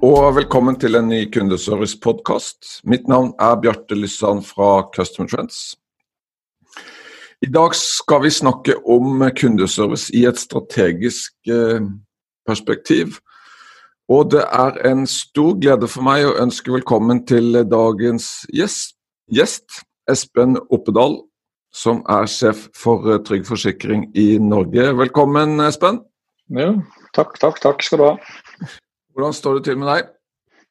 og velkommen til en ny kundeservice-podkast. Mitt navn er Bjarte Lyssand fra Customer Trends. I dag skal vi snakke om kundeservice i et strategisk eh, perspektiv. Og det er en stor glede for meg å ønske velkommen til dagens gjest, gjest Espen Oppedal, som er sjef for eh, Trygg Forsikring i Norge. Velkommen, Espen. Ja, takk, takk, takk skal du ha. Hvordan står det til med deg?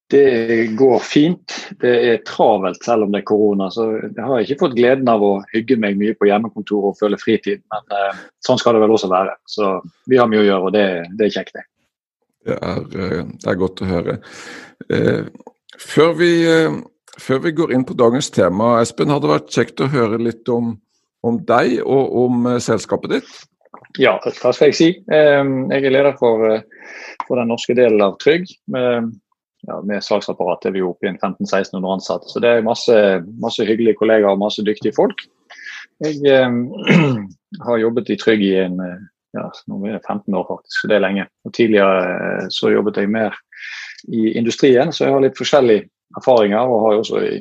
Det går fint. Det er travelt selv om det er korona. Så jeg har ikke fått gleden av å hygge meg mye på hjemmekontoret og føle fritid. Men eh, sånn skal det vel også være. Så vi har mye å gjøre, og det, det er kjekt, det. Det er, eh, det er, godt å høre. Eh, før, vi, eh, før, vi, går inn på dagens tema, Espen, hadde det vært kjekt å høre litt om, om deg og om eh, selskapet ditt? Ja, hva skal jeg si. Eh, jeg er leder for, for den norske delen av Trygg. med ja, med salgsapparat er vi oppe i 1500-1600 ansatte. Så det er masse, masse, hyggelige kollegaer og masse dyktige folk. Jeg eh, har jobbet i Trygg i en, eh, ja, nå er det 15 år, faktisk, så det er lenge. Og Tidligere eh, så jobbet jeg mer i industrien, så jeg har litt forskjellige erfaringer. Og har også i,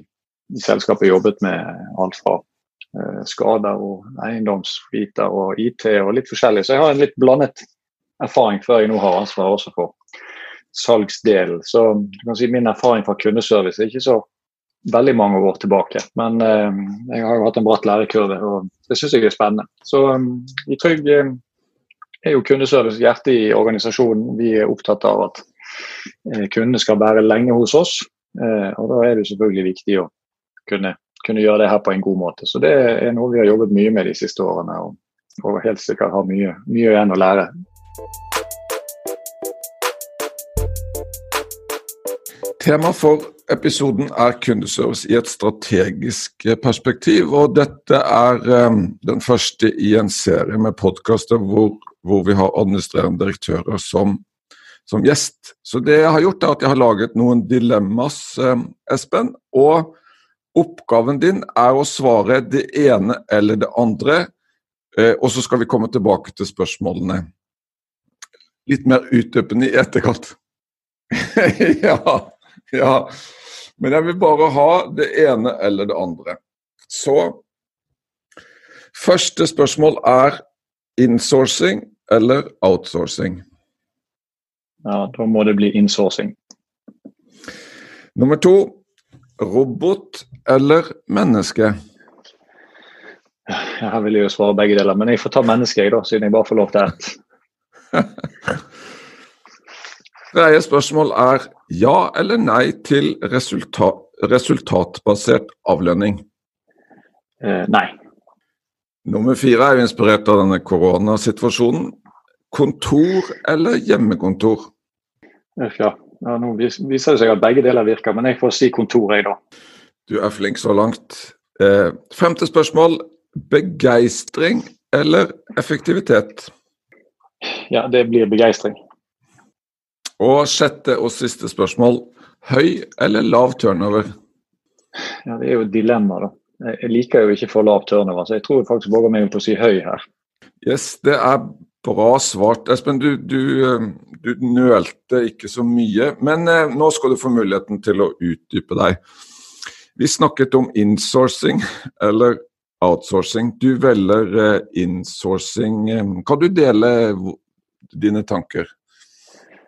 i selskapet jobbet med alt fra eh, skader og eiendomsbiter og IT og litt forskjellig. Så jeg har en litt blandet erfaring før jeg nå har ansvar også for salgsdelen. Så du kan si min erfaring fra kundeservice er ikke så veldig mange år tilbake. Men eh, jeg har jo hatt en bratt lærekurve, og det syns jeg er spennende. Så um, i Trygg eh, er jo kundeservice hjertet i organisasjonen. Vi er opptatt av at eh, kundene skal være lenge hos oss. Eh, og da er det selvfølgelig viktig å kunne, kunne, gjøre det her på en god måte. Så det er noe vi har jobbet mye med de siste årene, og, og helt sikkert har mye, mye igjen å lære. Tema for episoden er kundeservice i et strategisk perspektiv. og Dette er um, den første i en serie med podkaster hvor, hvor, vi har administrerende direktører som, som, gjest. Så det jeg har gjort er at jeg har laget noen dilemmas, um, Espen. Og oppgaven din er å svare det ene eller det andre. Uh, og så skal vi komme tilbake til spørsmålene litt mer utdypende i etterkant. ja. Ja, men jeg vil bare ha det ene eller det andre. Så Første spørsmål er insourcing eller outsourcing? Ja, da må det bli insourcing. Nummer to robot eller menneske? Jeg vil jo svare begge deler, men jeg får ta menneske, jeg da, siden jeg bare får lov til ett. Tredje spørsmål er ja eller nei til resultat, resultatbasert avlønning? Eh, nei. Nummer fire er jo inspirert av denne koronasituasjonen. Kontor eller hjemmekontor? Ja, ja nå viser det seg at begge deler virker, men jeg får si kontor, jeg, da. Du er flink så langt. Eh, femte spørsmål. Begeistring eller effektivitet? Ja, det blir begeistring. Og sjette og siste spørsmål. Høy eller lav turnover? Ja, Det er jo et dilemma, da. Jeg liker jo ikke for lav turnover, så jeg tror jeg faktisk våger meg på å si høy her. Yes, det er bra svart. Espen, du, du, eh, du nølte ikke så mye, men eh, nå skal du få muligheten til å utdype deg. Vi snakket om insourcing eller outsourcing. Du velger eh, insourcing. Kan du dele dine tanker?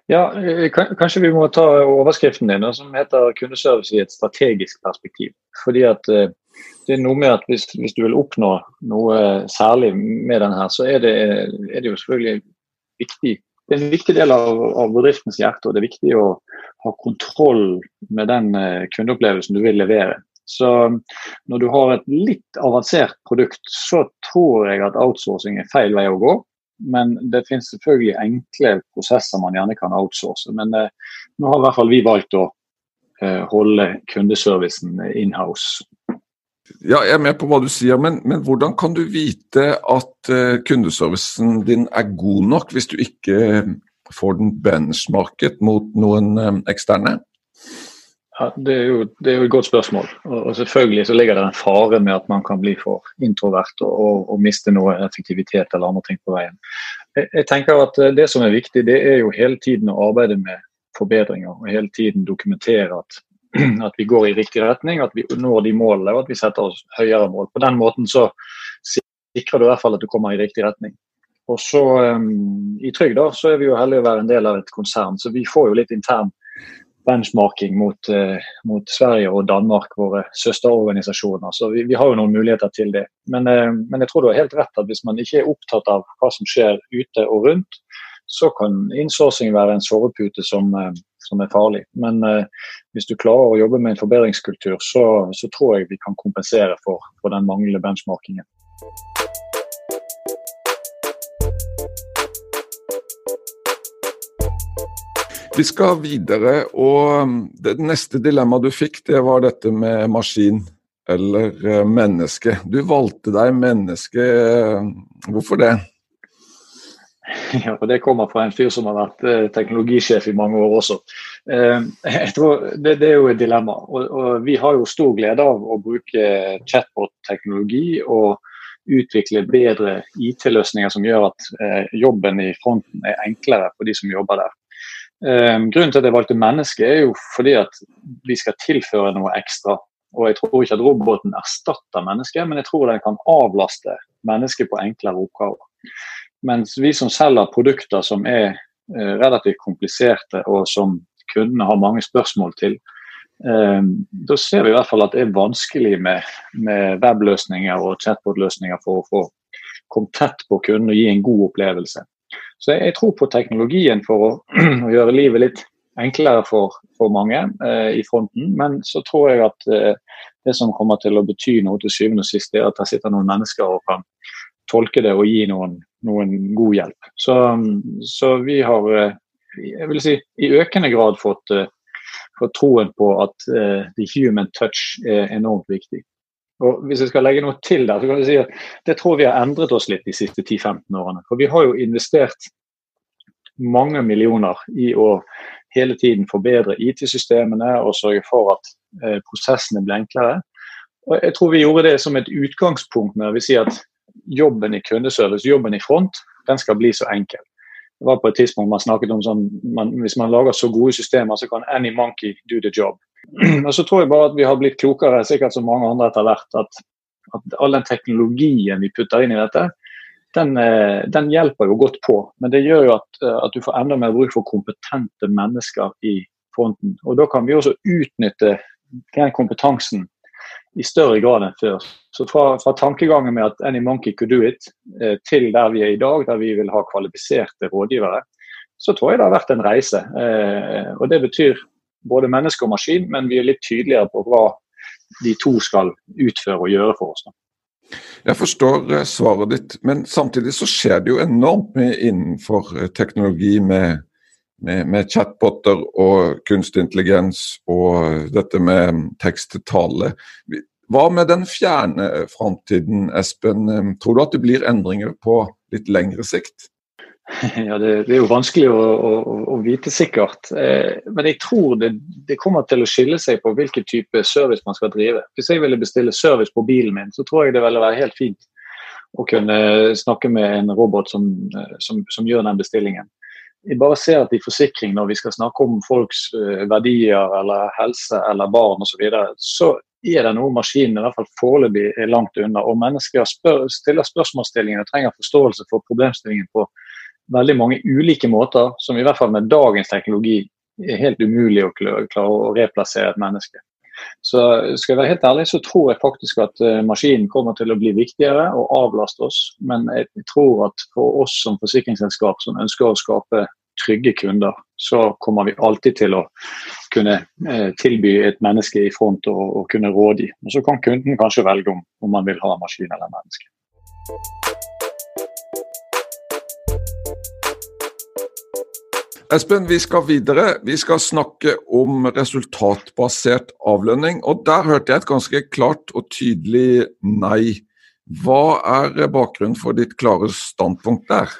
Ja, eh, Kanskje vi må ta overskriften din, som heter 'kundeservice i et strategisk perspektiv'. Fordi at eh, det er noe med at hvis, hvis du vil oppnå noe særlig med den her, så er det, er det jo selvfølgelig viktig. Det er en viktig del av, av, bedriftens hjerte, og det er viktig å ha kontroll med den eh, kundeopplevelsen du vil levere. Så når du har et litt avansert produkt, så tror jeg at outsourcing er feil vei å gå. Men det finnes selvfølgelig enkle prosesser man gjerne kan outsource. Men eh, nå har i hvert fall vi valgt å eh, holde kundeservicen in-house. Ja, Jeg er med på hva du sier, men, men hvordan kan du vite at uh, kundeservicen din er god nok, hvis du ikke får den benchmarket mot noen um, eksterne? Ja, det, er jo, det er jo et godt spørsmål. Og, selvfølgelig så ligger det en fare med at man kan bli for introvert og, og, og miste noe effektivitet eller andre ting på veien. Jeg, jeg, tenker at Det som er viktig, det er jo hele tiden å arbeide med forbedringer og hele tiden dokumentere at at vi går i riktig retning, at vi når de målene og at vi setter oss høyere mål. På den måten så sikrer du i hvert fall at du kommer i riktig retning. Og så um, I Trygg da, så er vi jo heldige å være en del av et konsern, så vi får jo litt intern benchmarking mot, uh, mot Sverige og Danmark, våre søsterorganisasjoner. Så vi, vi, har jo noen muligheter til det. Men, uh, men jeg tror du har helt rett at hvis man ikke er opptatt av hva som skjer ute og rundt, så kan innsourcing være en sovepute som, uh, som er farlig. Men eh, hvis du klarer å jobbe med en forbedringskultur, så, så tror jeg vi kan kompensere for, for den manglende benchmarkingen. Vi skal videre, og um, det neste dilemmaet du fikk, det var dette med maskin eller uh, menneske. Du valgte deg menneske. Hvorfor det? Ja, og Det kommer fra en fyr som har vært eh, teknologisjef i mange år også. Eh, jeg tror det, det, er jo et dilemma. Og, og, Vi har jo stor glede av å bruke chatbot-teknologi og utvikle bedre IT-løsninger som gjør at eh, jobben i fronten er enklere for de som jobber der. Grunnen til at jeg valgte menneske, er jo fordi at vi skal tilføre noe ekstra. Og Jeg tror ikke at roboten erstatter mennesket, men jeg tror den kan avlaste mennesket på enklere oppgaver. Mens vi som selger produkter som er eh, relativt kompliserte og som kundene har mange spørsmål til, eh, da ser vi i hvert fall at det er vanskelig med, med webløsninger og chatbot-løsninger for å få komme tett på kunden og gi en god opplevelse. Så jeg, jeg tror på teknologien for å, å, gjøre livet litt enklere for, for mange eh, i fronten. Men så tror jeg at eh, det som kommer til å bety noe til syvende og sist, er at det sitter noen mennesker og kan tolke det og gi noen, noen god hjelp. Så, så, vi har eh, jeg vil si, i økende grad fått, eh, fått troen på at uh, the human touch er enormt viktig. Og Hvis jeg skal legge noe til der, så kan jeg si at det tror vi har endret oss litt de siste 10-15 årene. For vi har jo investert mange millioner i å hele tiden forbedre IT-systemene og sørge for at eh, prosessene blir enklere. Og Jeg tror vi gjorde det som et utgangspunkt med å si at jobben i kundeservice, jobben i front, den skal bli så enkel. Det var på et tidspunkt man snakket om sånn man, Hvis man lager så gode systemer, så kan any monkey do the job. Og så tror jeg bare at vi har blitt klokere, sikkert som mange andre etter hvert, at, at all den teknologien vi putter inn i dette, den, eh, den, hjelper jo godt på. Men det gjør jo at, eh, at, du får enda mer bruk for kompetente mennesker i fronten. Og da kan vi også utnytte den kompetansen i større grad enn før. Så fra, fra, tankegangen med at any monkey could do it, eh, til der vi er i dag, der vi vil ha kvalifiserte rådgivere, så tror jeg det har vært en reise. Eh, og Det betyr både menneske og maskin, men vi er litt tydeligere på hva de to skal utføre og gjøre for oss. Jeg forstår eh, svaret ditt, men samtidig så skjer det jo enormt mye innenfor teknologi med med, med chatboter og kunstig intelligens og dette med tekst-tale. Hva med den fjerne framtiden, Espen? Tror du at det blir endringer på litt lengre sikt? Ja, det, det er jo vanskelig å, å, å vite sikkert. Eh, men jeg tror det, det, kommer til å skille seg på hvilken type service man skal drive. Hvis jeg ville bestille service på bilen min, så tror jeg det ville være helt fint å kunne snakke med en robot som, eh, som, som gjør den bestillingen jeg bare ser at i forsikring, når vi skal snakke om folks uh, verdier eller helse eller barn osv., så, videre, så er det noe maskinen i hvert fall foreløpig er langt unna. Og mennesker spør, stiller spørsmålsstillingen og trenger forståelse for problemstillingen på veldig mange ulike måter, som i hvert fall med dagens teknologi er helt umulig å klare å replassere et menneske. Så skal jeg være helt ærlig, så tror jeg faktisk at uh, maskinen kommer til å bli viktigere og avlaste oss. Men jeg tror at for oss som forsikringsselskap som ønsker å skape trygge kunder, så kommer vi alltid til å kunne uh, tilby et menneske i front og, og kunne rådgi. Og så kan kunden kanskje velge om, om man vil ha maskin eller menneske. Espen, vi skal videre. Vi skal snakke om resultatbasert avlønning. og Der hørte jeg et ganske klart og tydelig nei. Hva er bakgrunnen for ditt klare standpunkt der?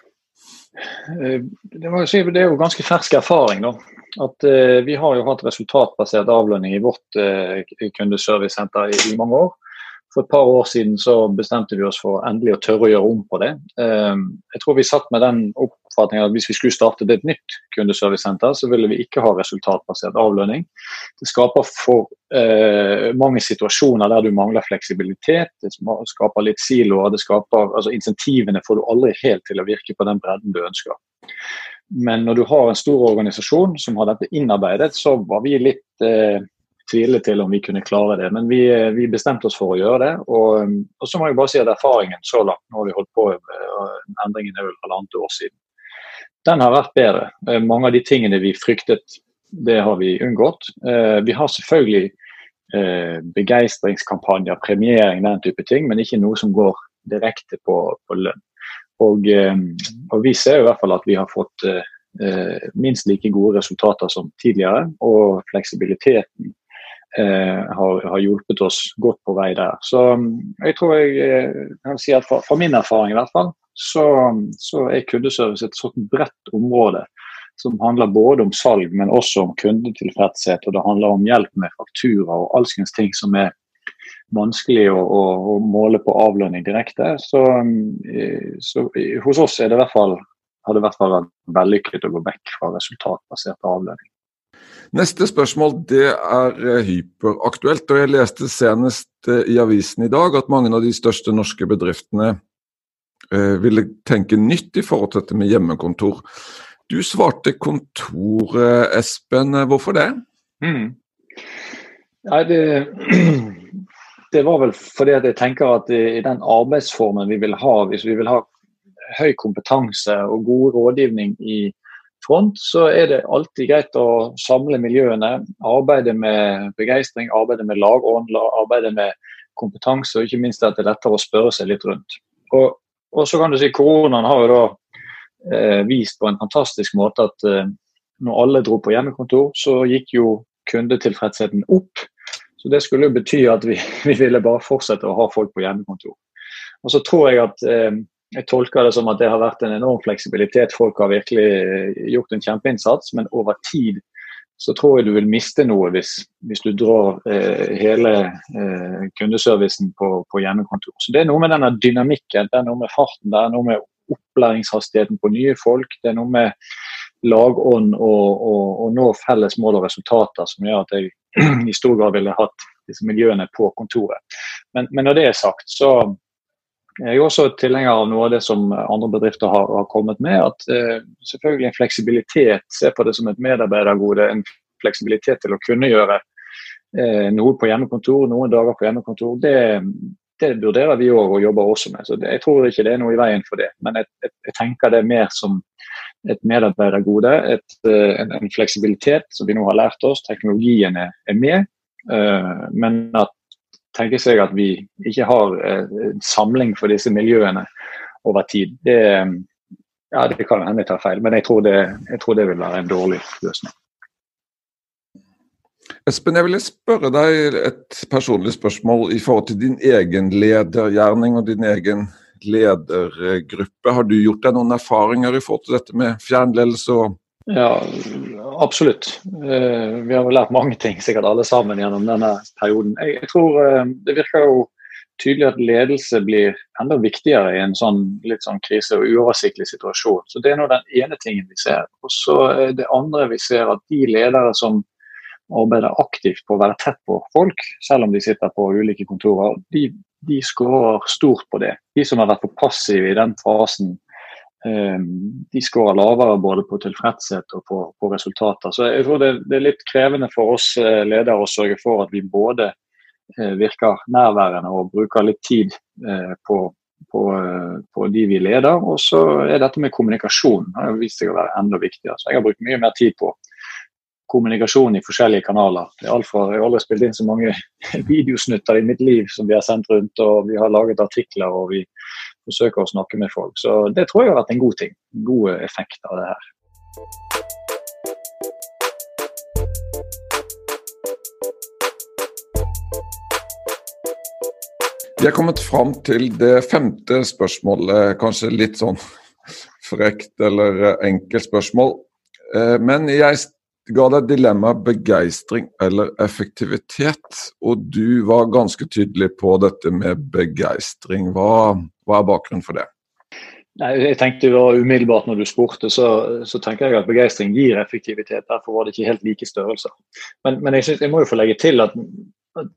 Eh, det, er jo ganske fersk erfaring. da. At uh, Vi har jo hatt resultatbasert avlønning i vårt uh, kundeservicesenter i, i mange år. For et par år siden så bestemte vi oss for endelig å tørre å gjøre om på det. Ehm, jeg tror vi satt med den oppfatningen at hvis vi skulle startet et nytt kundeservicesenter, så ville vi ikke ha resultatbasert avlønning. Det skaper for eh, mange situasjoner der du mangler fleksibilitet. Det skaper litt siloer. det skaper, altså Insentivene får du aldri helt til å virke på den bredden du ønsker. Men når du har en stor organisasjon som har dette innarbeidet, så var vi litt eh, tvile til om vi kunne klare det. Men vi, eh, vi bestemte oss for å gjøre det. Og, um, og, så må jeg bare si at erfaringen så langt, nå har vi holdt på med endringen er vel halvannet år siden, den har vært bedre. Eh, mange av de tingene vi fryktet, det har vi unngått. Eh, vi har selvfølgelig begeistringskampanjer, premiering, den type ting, men ikke noe som går direkte på, på lønn. Og, og, vi ser i hvert fall at vi har fått minst like gode resultater som tidligere. Og fleksibiliteten eh, har, har, hjulpet oss godt på vei der. Så mm, jeg tror jeg, kan si at fra, fra, min erfaring i hvert fall, så, så er kundeservice et sånt bredt område som handler både om salg, men også om kundetilfredshet. Og det handler om hjelp med faktura og alskens ting som er vanskelig å, å, å måle på avlønning direkte. Så, mm, så, hos oss er det i hvert fall, har det i hvert fall vært vellykket å gå vekk fra resultatbasert avlønning. Neste spørsmål det er eh, hyperaktuelt. og Jeg leste senest eh, i avisen i dag at mange av de største norske bedriftene eh, ville tenke nytt i forhold til dette med hjemmekontor. Du svarte kontor, Espen. Hvorfor det? Mm. Nei, det, det, var vel fordi at jeg tenker at i den arbeidsformen vi vil ha, hvis vi vil ha høy kompetanse og god rådgivning i front, så er det alltid greit å samle miljøene. Arbeide med begeistring, arbeide med lagånd, arbeide med kompetanse, og ikke minst at det er lettere å spørre seg litt rundt. Og, og så kan du si Koronaen har jo da eh, vist på en fantastisk måte at eh, når alle dro på hjemmekontor, så gikk jo kundetilfredsheten opp. Så Det skulle jo bety at vi, vi ville bare fortsette å ha folk på hjemmekontor. Og så tror jeg at eh, jeg tolker det som at det har vært en enorm fleksibilitet. Folk har virkelig eh, gjort en kjempeinnsats, men over tid så tror jeg du vil miste noe hvis, hvis du drar eh, hele eh, kundeservicen på, på, hjemmekontor. Så Det er noe med denne dynamikken, det er noe med farten, det er noe med opplæringshastigheten på nye folk. Det er noe med lagånd og, og, nå felles mål og resultater som gjør at jeg i stor grad ville hatt disse miljøene på kontoret. Men, men når det er sagt, så jeg er også tilhenger av noe av det som andre bedrifter har, har kommet med. At uh, selvfølgelig en fleksibilitet, se på det som et medarbeidergode. En fleksibilitet til å kunne gjøre uh, noe på hjemmekontor, noen dager på hjemmekontor. Det, det vurderer vi òg og jobber også med. så det, Jeg tror ikke det er noe i veien for det. Men jeg, jeg, jeg tenker det er mer som et medarbeidergode. Et, uh, en, en, fleksibilitet som vi nå har lært oss. Teknologien er, er med. men at tenke seg at vi ikke har eh, samling for disse miljøene over tid. Det, ja, det kan hende jeg tar feil, men jeg tror, det, jeg tror det vil være en dårlig løsning. Espen, jeg ville spørre deg et personlig spørsmål i forhold til din egen ledergjerning og din egen ledergruppe. Har du gjort deg noen erfaringer i forhold til dette med fjernledelse og ja, absolutt. Eh, vi har lært mange ting, sikkert alle sammen, gjennom denne perioden. Jeg tror eh, Det virker jo tydelig at ledelse blir enda viktigere i en sånn litt sånn krise- og uoversiktlig situasjon. Så Det er nå den ene tingen vi ser. Og så er det andre vi ser at de ledere som arbeider aktivt på å være tett på folk, selv om de sitter på ulike kontorer, de, de skårer stort på det. De som har vært for passive i den fasen de skårer lavere både på tilfredshet og på, på resultater. Så jeg tror det, det, er litt krevende for oss eh, ledere å sørge for at vi både eh, virker nærværende og bruker litt tid eh, på, på, på de vi leder. Og så er dette med kommunikasjon har vist seg å være enda viktigere. Så jeg har brukt mye mer tid på kommunikasjon i forskjellige kanaler. Det er alt fra, Jeg har aldri spilt inn så mange videosnutter i mitt liv som vi har sendt rundt, og vi har laget artikler og vi forsøke å snakke med folk. Så det tror jeg har vært en god ting. God effekt av det her. Vi er kommet fram til det femte spørsmålet, kanskje litt sånn frekt eller enkelt spørsmål. Eh, men jeg ga deg dilemmaet begeistring eller effektivitet, og du var ganske tydelig på dette med begeistring. Hva, hva er bakgrunnen for det? Nei, jeg tenkte jo umiddelbart når du spurte, så, så, tenker jeg at begeistring gir effektivitet. Derfor var det ikke helt like størrelser. Men, men jeg, synes, jeg, må jo få legge til at,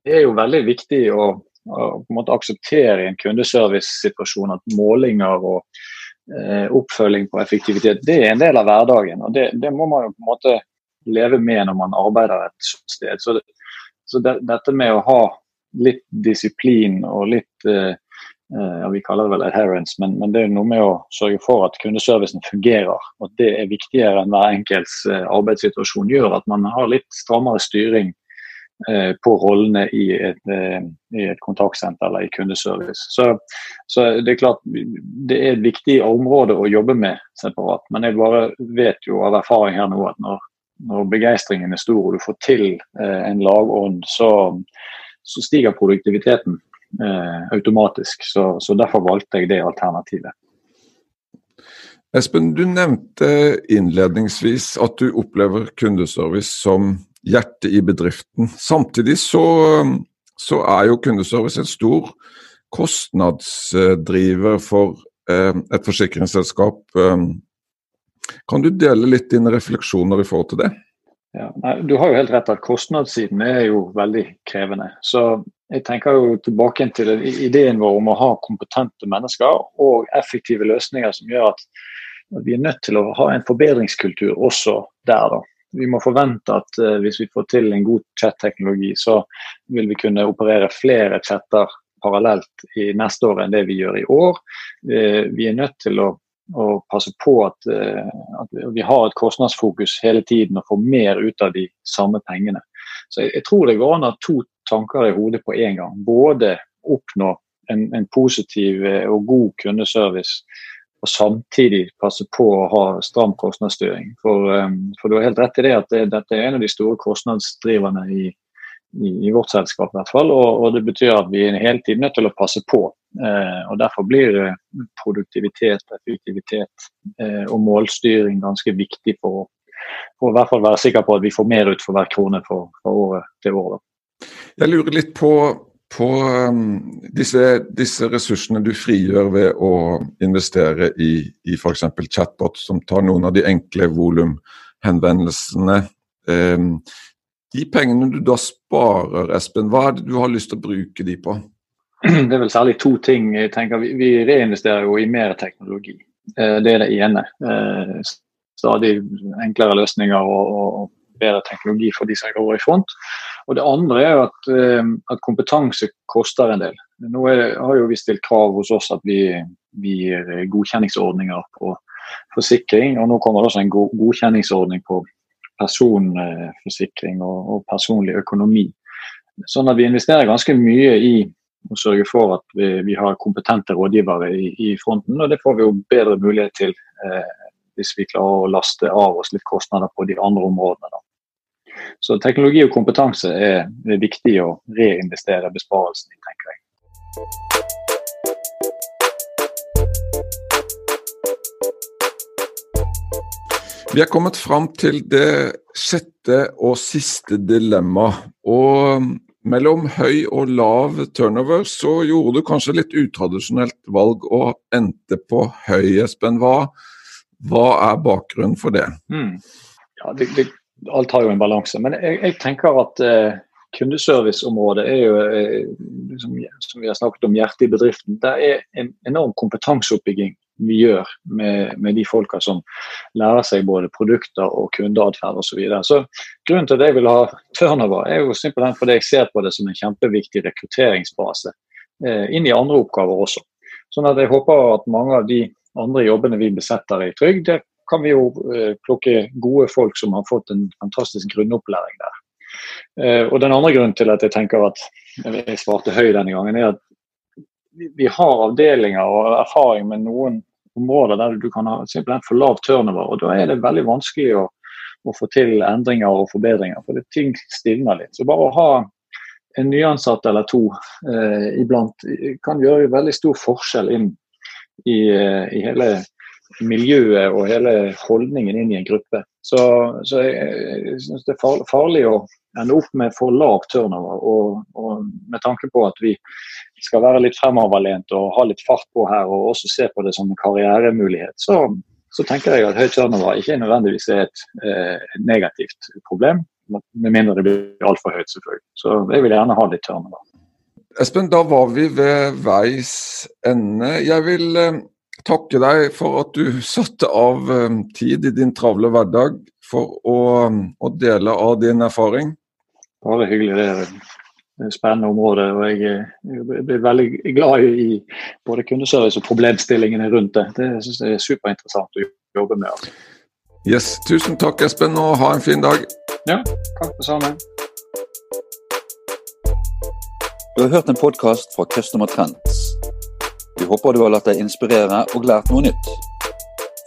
det er jo veldig viktig å måte akseptere i en kundeservice-situasjon at målinger og eh, oppfølging på effektivitet det er en del av hverdagen. og det, det, må man jo på en måte leve med når man arbeider et sted. Så, det, så det, dette med å ha litt disiplin og litt eh, eh ja, Vi kaller det vel adherence, men, men, det er noe med å sørge for at kundeservicen fungerer. og at Det er viktigere enn hver enkelts eh, arbeidssituasjon gjør at man har litt strammere styring Eh, på rollene i et, eh, i et, kontaktsenter eller i kundeservice. Så, så, det er klart det er et viktig område å jobbe med separat. Men jeg bare vet jo av erfaring her nå at når, når begeistringen er stor og du får til eh, en lagånd, så, så, stiger produktiviteten eh, automatisk. Så, så derfor valgte jeg det alternativet. Espen, du nevnte innledningsvis at du opplever kundeservice som hjertet i bedriften. Samtidig så, så er jo kundeservice en stor kostnadsdriver for eh, et forsikringsselskap. Kan du dele litt dine refleksjoner i forhold til det? Ja, nei, du har jo helt rett at kostnadssiden er jo veldig krevende. Så jeg tenker jo tilbake til ideen vår om å ha kompetente mennesker og effektive løsninger som gjør at vi er nødt til å ha en forbedringskultur også der. da vi må forvente at uh, hvis vi får til en god chat-teknologi, så vil vi kunne operere flere chatter parallelt i neste år enn det vi gjør i år. Uh, vi er nødt til å, å passe på at, uh, at, vi har et kostnadsfokus hele tiden og får mer ut av de samme pengene. Så jeg, jeg tror det går an å ha to tanker i hodet på en gang. Både oppnå en, en positiv og god kundeservice og samtidig passe på å ha stram kostnadsstyring. For, um, for du har helt rett i det at det, dette er en av de store kostnadsdriverne i, i, vårt selskap. i hvert fall, og, og, Det betyr at vi er hele tiden nødt til å passe på. Eh, og Derfor blir eh, produktivitet, effektivitet eh, og målstyring ganske viktig for, for å i hvert fall være sikker på at vi får mer ut for hver krone fra året til år. Jeg lurer litt på på um, disse, disse, ressursene du frigjør ved å investere i, i f.eks. chatbot, som tar noen av de enkle volumhenvendelsene. Um, de pengene du da sparer, Espen, hva er det du har lyst til å bruke de på? Det er vel særlig to ting. jeg tenker Vi, reinvesterer jo i mer teknologi. Eh, det er det ene. Eh, stadig enklere løsninger og bedre teknologi for de som går i front. Og Det andre er at, eh, at kompetanse koster en del. Nå det, har jo vi stilt krav hos oss at vi, vi gir godkjenningsordninger på forsikring. og Nå kommer det også en godkjenningsordning på personforsikring og, og personlig økonomi. Sånn at vi investerer ganske mye i å sørge for at vi, vi har kompetente rådgivere i, i, fronten. Og det får vi jo bedre mulighet til eh, hvis vi klarer å laste av oss litt kostnader på de andre områdene. Da. Så teknologi og kompetanse er, er viktig å reinvestere besparelsen i, tenker jeg. Vi er kommet fram til det sjette og siste dilemma. Og mellom høy og lav turnover så gjorde du kanskje litt utradisjonelt valg og endte på høy, Espen. Hva, hva er bakgrunnen for det? Mm. Ja, det, det alt har jo en balanse. Men jeg, jeg tenker at eh, kundeserviceområdet er jo, eh, som, som, vi har snakket om, hjertet i bedriften. Det er en enorm kompetanseoppbygging vi gjør med, med, de folka som lærer seg både produkter og kundeatferd osv. Så, videre. så grunnen til at jeg vil ha turnover, er jo simpelthen fordi jeg ser på det som en kjempeviktig rekrutteringsbase eh, inn i andre oppgaver også. Sånn at jeg håper at mange av de andre jobbene vi besetter i Trygd, det kan vi jo eh, plukke gode folk som har fått en fantastisk grunnopplæring der. Eh, og Den andre grunnen til at jeg tenker at jeg svarte høy denne gangen, er at vi har avdelinger og erfaring med noen områder der du kan ha simpelthen for lav turnover. og Da er det veldig vanskelig å, å få til endringer og forbedringer. for det, Ting stivner litt. Så bare å ha en nyansatt eller to eh, iblant kan gjøre veldig stor forskjell inn i, eh, i, hele miljøet og hele holdningen inn i en gruppe. Så, så jeg, jeg syns det er farlig å ende opp med for lav turnover. Og, og, med tanke på at vi skal være litt fremoverlent og ha litt fart på her, og også se på det som en karrieremulighet, så, så tenker jeg at høy turnover ikke nødvendigvis er et eh, negativt problem. Med mindre det blir altfor høyt, selvfølgelig. Så jeg vil gjerne ha litt turnover. Espen, da var vi ved veis ende. Jeg vil eh, takke deg for at du satte av eh, tid i din travle hverdag for å, å dele av din erfaring. Bare hyggelig. Det et spennende område. og Jeg, jeg blir veldig glad i både kundeservice og problemstillingene rundt det. Det synes jeg er superinteressant å jobbe med. Altså. Yes, Tusen takk, Espen, og ha en fin dag. Ja, takk det samme. Du har hørt en podkast fra Customer Trends. Vi håper du har latt deg inspirere og lært noe nytt.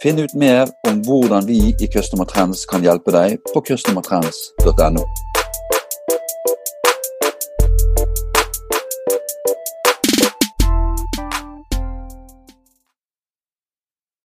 Finn ut mer om hvordan vi i Customer Trends kan hjelpe deg på customertrends.no.